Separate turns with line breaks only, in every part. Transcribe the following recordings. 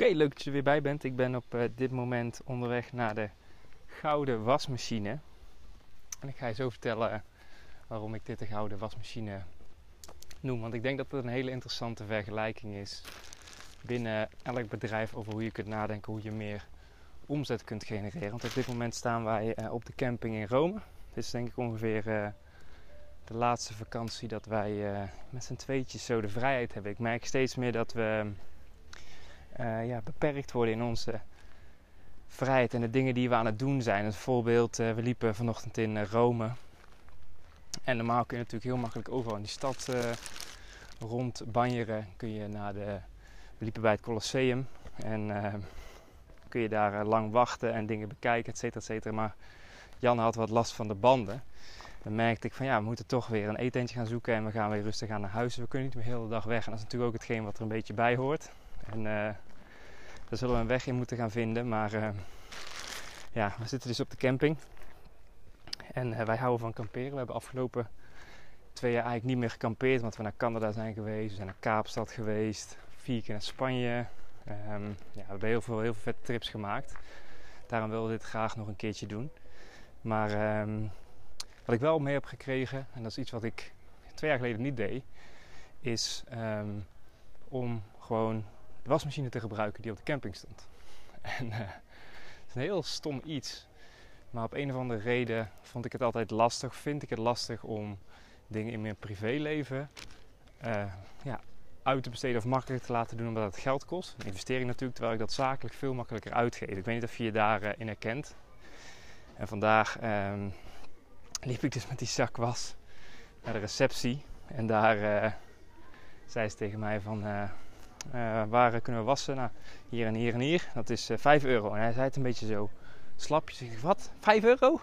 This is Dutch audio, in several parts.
Oké, leuk dat je er weer bij bent. Ik ben op eh, dit moment onderweg naar de gouden wasmachine. En ik ga je zo vertellen eh, waarom ik dit de gouden wasmachine noem. Want ik denk dat het een hele interessante vergelijking is binnen elk bedrijf over hoe je kunt nadenken hoe je meer omzet kunt genereren. Want op dit moment staan wij eh, op de camping in Rome. Dit is denk ik ongeveer de laatste vakantie dat wij met z'n tweetjes zo de vrijheid hebben. Ik merk steeds meer dat we eh, ja, beperkt worden in onze vrijheid en de dingen die we aan het doen zijn. Een voorbeeld, eh, we liepen vanochtend in eh, Rome. En normaal kun je natuurlijk heel makkelijk overal in die stad eh rond banjeren. Kun je naar de, we liepen bij het Colosseum en kun je daar lang wachten en dingen bekijken, et cetera, et cetera. Maar Jan had wat last van de banden. Dan merkte ik van ja, we moeten toch weer een eetentje gaan zoeken en we gaan weer rustig aan naar huis. We kunnen niet meer de hele dag weg en dat is natuurlijk ook hetgeen wat er een beetje bij hoort. En uh, daar zullen we een weg in moeten gaan vinden. Maar uh, ja, we zitten dus op de camping. En uh, wij houden van kamperen. We hebben afgelopen twee jaar eigenlijk niet meer gekampeerd. Want we naar Canada zijn geweest. We zijn naar Kaapstad geweest. Vier keer naar Spanje. Um, ja, we hebben heel veel, heel veel vette trips gemaakt. Daarom wilden we dit graag nog een keertje doen. Maar um, wat ik wel mee heb gekregen, en dat is iets wat ik twee jaar geleden niet deed, is um, om gewoon de wasmachine te gebruiken die op de camping stond. En uh, het is een heel stom iets. Maar op een of andere reden vond ik het altijd lastig, vind ik het lastig om dingen in mijn privéleven uh, ja, uit te besteden of makkelijker te laten doen omdat het geld kost. Een investering natuurlijk, terwijl ik dat zakelijk veel makkelijker uitgeef. Ik weet niet of je je daarin herkent. En vandaag um, liep ik dus met die zak was naar de receptie. En daar zei ze tegen mij van uh, waar kunnen we wassen? Nou, hier en hier en hier. Dat is uh, 5 euro. En hij zei het een beetje zo slapjes. Wat? 5 euro?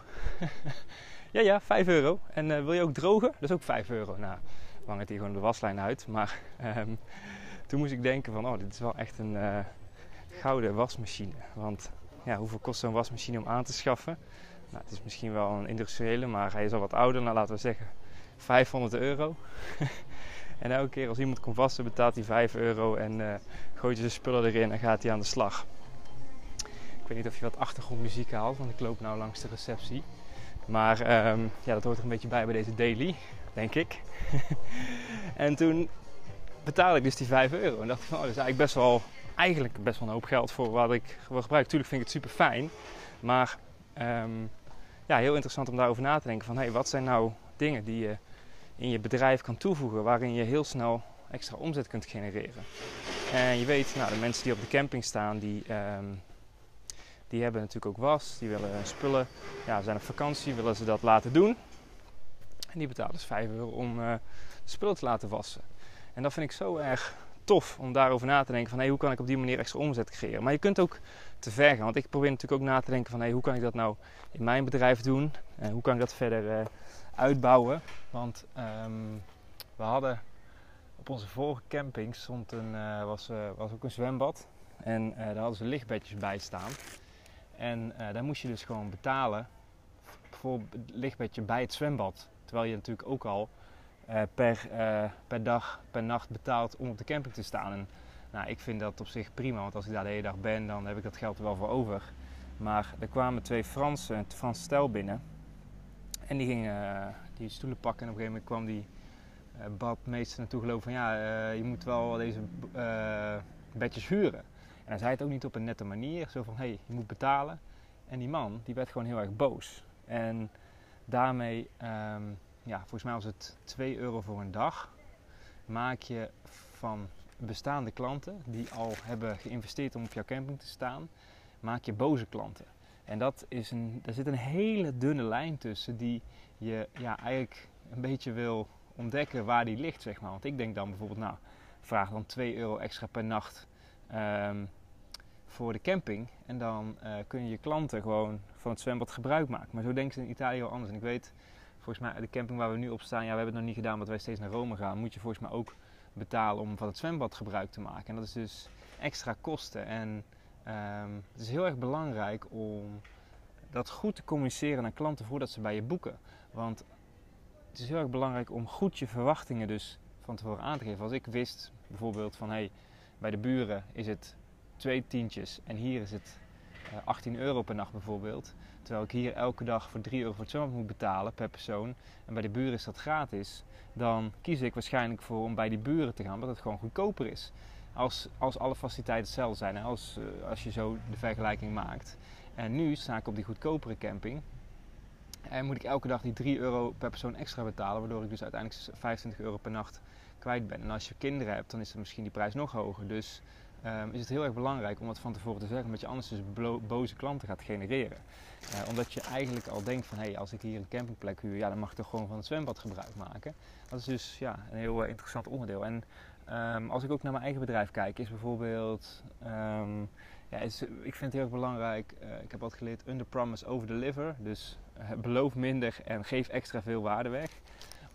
ja, ja, 5 euro. En uh, wil je ook drogen? Dat is ook 5 euro. Nou, hangen het hier gewoon de waslijn uit. Maar um, toen moest ik denken van, oh, dit is wel echt een gouden wasmachine. Want ja, hoeveel kost zo'n wasmachine om aan te schaffen? Nou, het is misschien wel een industriële, maar hij is al wat ouder. Nou, laten we zeggen 500 euro. En elke keer als iemand komt wassen betaalt hij 5 euro en uh, gooit je zijn spullen erin en gaat hij aan de slag. Ik weet niet of je wat achtergrondmuziek haalt, want ik loop nou langs de receptie. Maar um, ja, dat hoort er een beetje bij bij deze daily, denk ik. en toen betaalde ik dus die 5 euro. En dacht ik van, oh, dat is eigenlijk best wel, eigenlijk best wel een hoop geld voor wat ik wil gebruiken. Tuurlijk vind ik het super fijn. Maar um, ja, heel interessant om daarover na te denken. Van, hey, wat zijn nou dingen die je in je bedrijf kan toevoegen waarin je heel snel extra omzet kunt genereren. En je weet, nou, de mensen die op de camping staan, die, um, die hebben natuurlijk ook was, die willen spullen, ja, zijn op vakantie, willen ze dat laten doen. En die betalen dus 5 euro om uh, spullen te laten wassen. En dat vind ik zo erg tof om daarover na te denken van hey, hoe kan ik op die manier extra omzet creëren. Maar je kunt ook te ver gaan, want ik probeer natuurlijk ook na te denken van hey, hoe kan ik dat nou in mijn bedrijf doen en hoe kan ik dat verder uh, uitbouwen. Want um, we hadden op onze vorige camping stond een, uh, was, uh, was ook een zwembad. En uh, daar hadden ze lichtbedjes bij staan. En daar moest je dus gewoon betalen voor het lichtbedje bij het zwembad. Terwijl je natuurlijk ook al per, per dag, per nacht betaalt om op de camping te staan. En nou, ik vind dat op zich prima, want als ik daar de hele dag ben, dan heb ik dat geld er wel voor over. Maar er kwamen twee Fransen, een Franse stel binnen. En die gingen uh, die stoelen pakken en op een gegeven moment kwam die uh, badmeester naartoe gelopen van ja, uh, je moet wel deze bedjes huren. En hij zei het ook niet op een nette manier, zo van hé, hey, je moet betalen. En die man, die werd gewoon heel erg boos. En daarmee, um, ja, volgens mij was het 2 euro voor een dag, maak je van bestaande klanten die al hebben geïnvesteerd om op jouw camping te staan, maak je boze klanten. En dat is een, daar zit een hele dunne lijn tussen die je ja, eigenlijk een beetje wil ontdekken waar die ligt, zeg maar. Want ik denk dan bijvoorbeeld, nou, vraag dan 2 euro extra per nacht ehm, voor de camping. En dan uh, kun je je klanten gewoon van het zwembad gebruik maken. Maar zo denken ze in Italië wel anders. En ik weet, volgens mij, de camping waar we nu op staan, ja, we hebben het nog niet gedaan, want wij steeds naar Rome gaan. Moet je volgens mij ook betalen om van het zwembad gebruik te maken. En dat is dus extra kosten. En um, het is heel erg belangrijk om dat goed te communiceren naar klanten voordat ze bij je boeken. Want het is heel erg belangrijk om goed je verwachtingen dus van tevoren aan te geven. Als ik wist bijvoorbeeld van hey, bij de buren is het twee tientjes en hier is het 18 eh, euro per nacht bijvoorbeeld. Terwijl ik hier elke dag voor 3 euro voor het zwembad moet betalen per persoon. En bij de buren is dat gratis. Dan kies ik waarschijnlijk voor om bij die buren te gaan, omdat het gewoon goedkoper is. Als, als alle faciliteiten hetzelfde zijn, als, eh, als je zo de vergelijking maakt. En nu sta ik op die goedkopere camping. En moet ik elke dag die 3 euro per persoon extra betalen, waardoor ik dus uiteindelijk 25 euro per nacht kwijt ben. En als je kinderen hebt, dan is dan misschien die prijs nog hoger. Dus um, is het heel erg belangrijk om dat van tevoren te zeggen, omdat je anders dus boze klanten gaat genereren. Uh, omdat je eigenlijk al denkt van, hé, hey, als ik hier een campingplek huur, ja, dan mag ik toch gewoon van het zwembad gebruik maken. Dat is dus ja, een heel uh, interessant onderdeel. En um, als ik ook naar mijn eigen bedrijf kijk, is bijvoorbeeld... Um, ja, is, ik vind het heel erg belangrijk. Uh, ik heb altijd geleerd under promise, over deliver. Dus uh, beloof minder en geef extra veel waarde weg.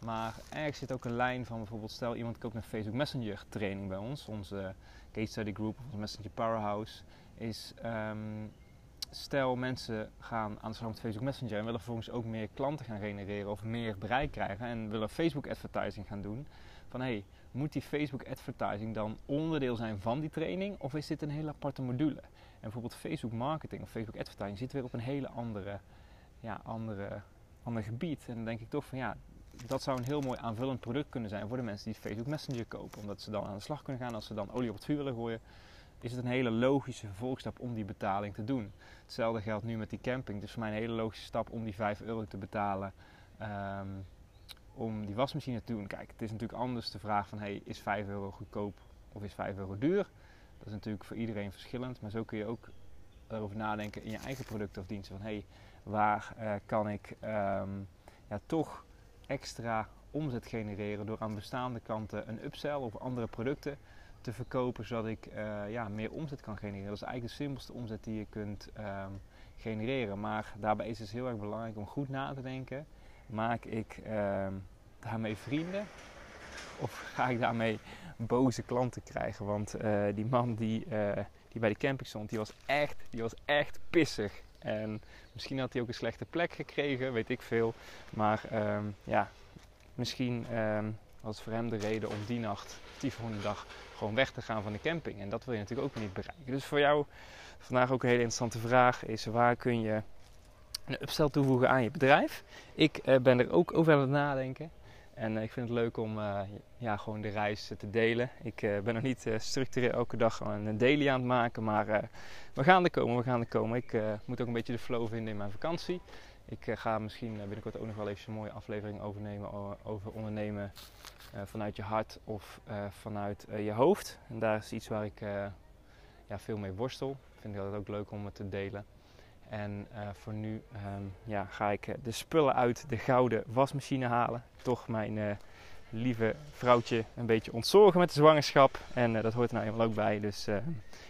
Maar ergens zit ook een lijn van bijvoorbeeld, stel iemand koopt een Facebook Messenger training bij ons, onze Case Study Group onze Messenger Powerhouse. Is um, stel mensen gaan aan de slag met Facebook Messenger en willen vervolgens ook meer klanten gaan genereren of meer bereik krijgen en willen Facebook advertising gaan doen. Van hey, moet die Facebook advertising dan onderdeel zijn van die training of is dit een hele aparte module? En bijvoorbeeld Facebook marketing of Facebook advertising zit weer op een hele andere, ja, andere, ander gebied. En dan denk ik toch van ja, dat zou een heel mooi aanvullend product kunnen zijn voor de mensen die Facebook Messenger kopen. Omdat ze dan aan de slag kunnen gaan. Als ze dan olie op het vuur willen gooien, is het een hele logische vervolgstap om die betaling te doen. Hetzelfde geldt nu met die camping. Het is voor mij een hele logische stap om die 5 euro te betalen. Um, om die wasmachine te doen. Kijk, het is natuurlijk anders de vraag van hey, is 5 euro goedkoop of is 5 euro duur? Dat is natuurlijk voor iedereen verschillend, maar zo kun je ook erover nadenken in je eigen product of dienst. Van hey, waar uh, kan ik um, ja, toch extra omzet genereren door aan bestaande kanten een upsell of andere producten te verkopen, zodat ik uh, ja, meer omzet kan genereren. Dat is eigenlijk de simpelste omzet die je kunt um, genereren. Maar daarbij is het dus heel erg belangrijk om goed na te denken maak ik uh, daarmee vrienden? Of ga ik daarmee boze klanten krijgen? Want uh, die man die, uh, die bij de camping stond, die was echt, die was echt pissig. En misschien had hij ook een slechte plek gekregen, weet ik veel. Maar um, ja, misschien was voor hem de reden om die nacht, die volgende dag, gewoon weg te gaan van de camping. En dat wil je natuurlijk ook niet bereiken. Dus voor jou vandaag ook een hele interessante vraag is: waar kun je een upsell toevoegen aan je bedrijf. Ik uh, ben er ook over aan het nadenken. En uh, ik vind het leuk om uh, ja, gewoon de reis te delen. Ik ben nog niet structureel elke dag een daily aan het maken. Maar we gaan er komen, we gaan er komen. Ik moet ook een beetje de flow vinden in mijn vakantie. Ik ga misschien binnenkort ook nog wel even een mooie aflevering overnemen over ondernemen vanuit je hart of vanuit je hoofd. En daar is iets waar ik ja, veel mee worstel. Ik vind het ook leuk om het te delen. En voor nu um, ja, ga ik eh, de spullen uit de gouden wasmachine halen. Toch mijn lieve vrouwtje een beetje ontzorgen met de zwangerschap. En uh, dat hoort er nou eenmaal ook bij. Dus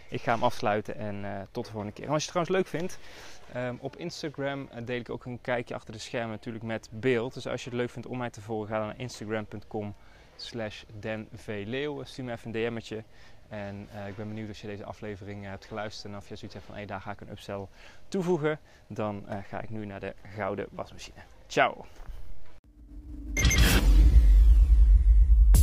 ik ga hem afsluiten en tot de volgende keer. Als je het trouwens leuk vindt, um, op Instagram deel ik ook een kijkje achter de schermen natuurlijk met beeld. Dus als je het leuk vindt om mij te volgen, ga dan naar instagram.com slash. Stuur me even een DM'tje. En ik ben benieuwd als je deze aflevering hebt geluisterd en of je zoiets hebt van hey, daar ga ik een upsell toevoegen, dan ga ik nu naar de gouden wasmachine. Ciao!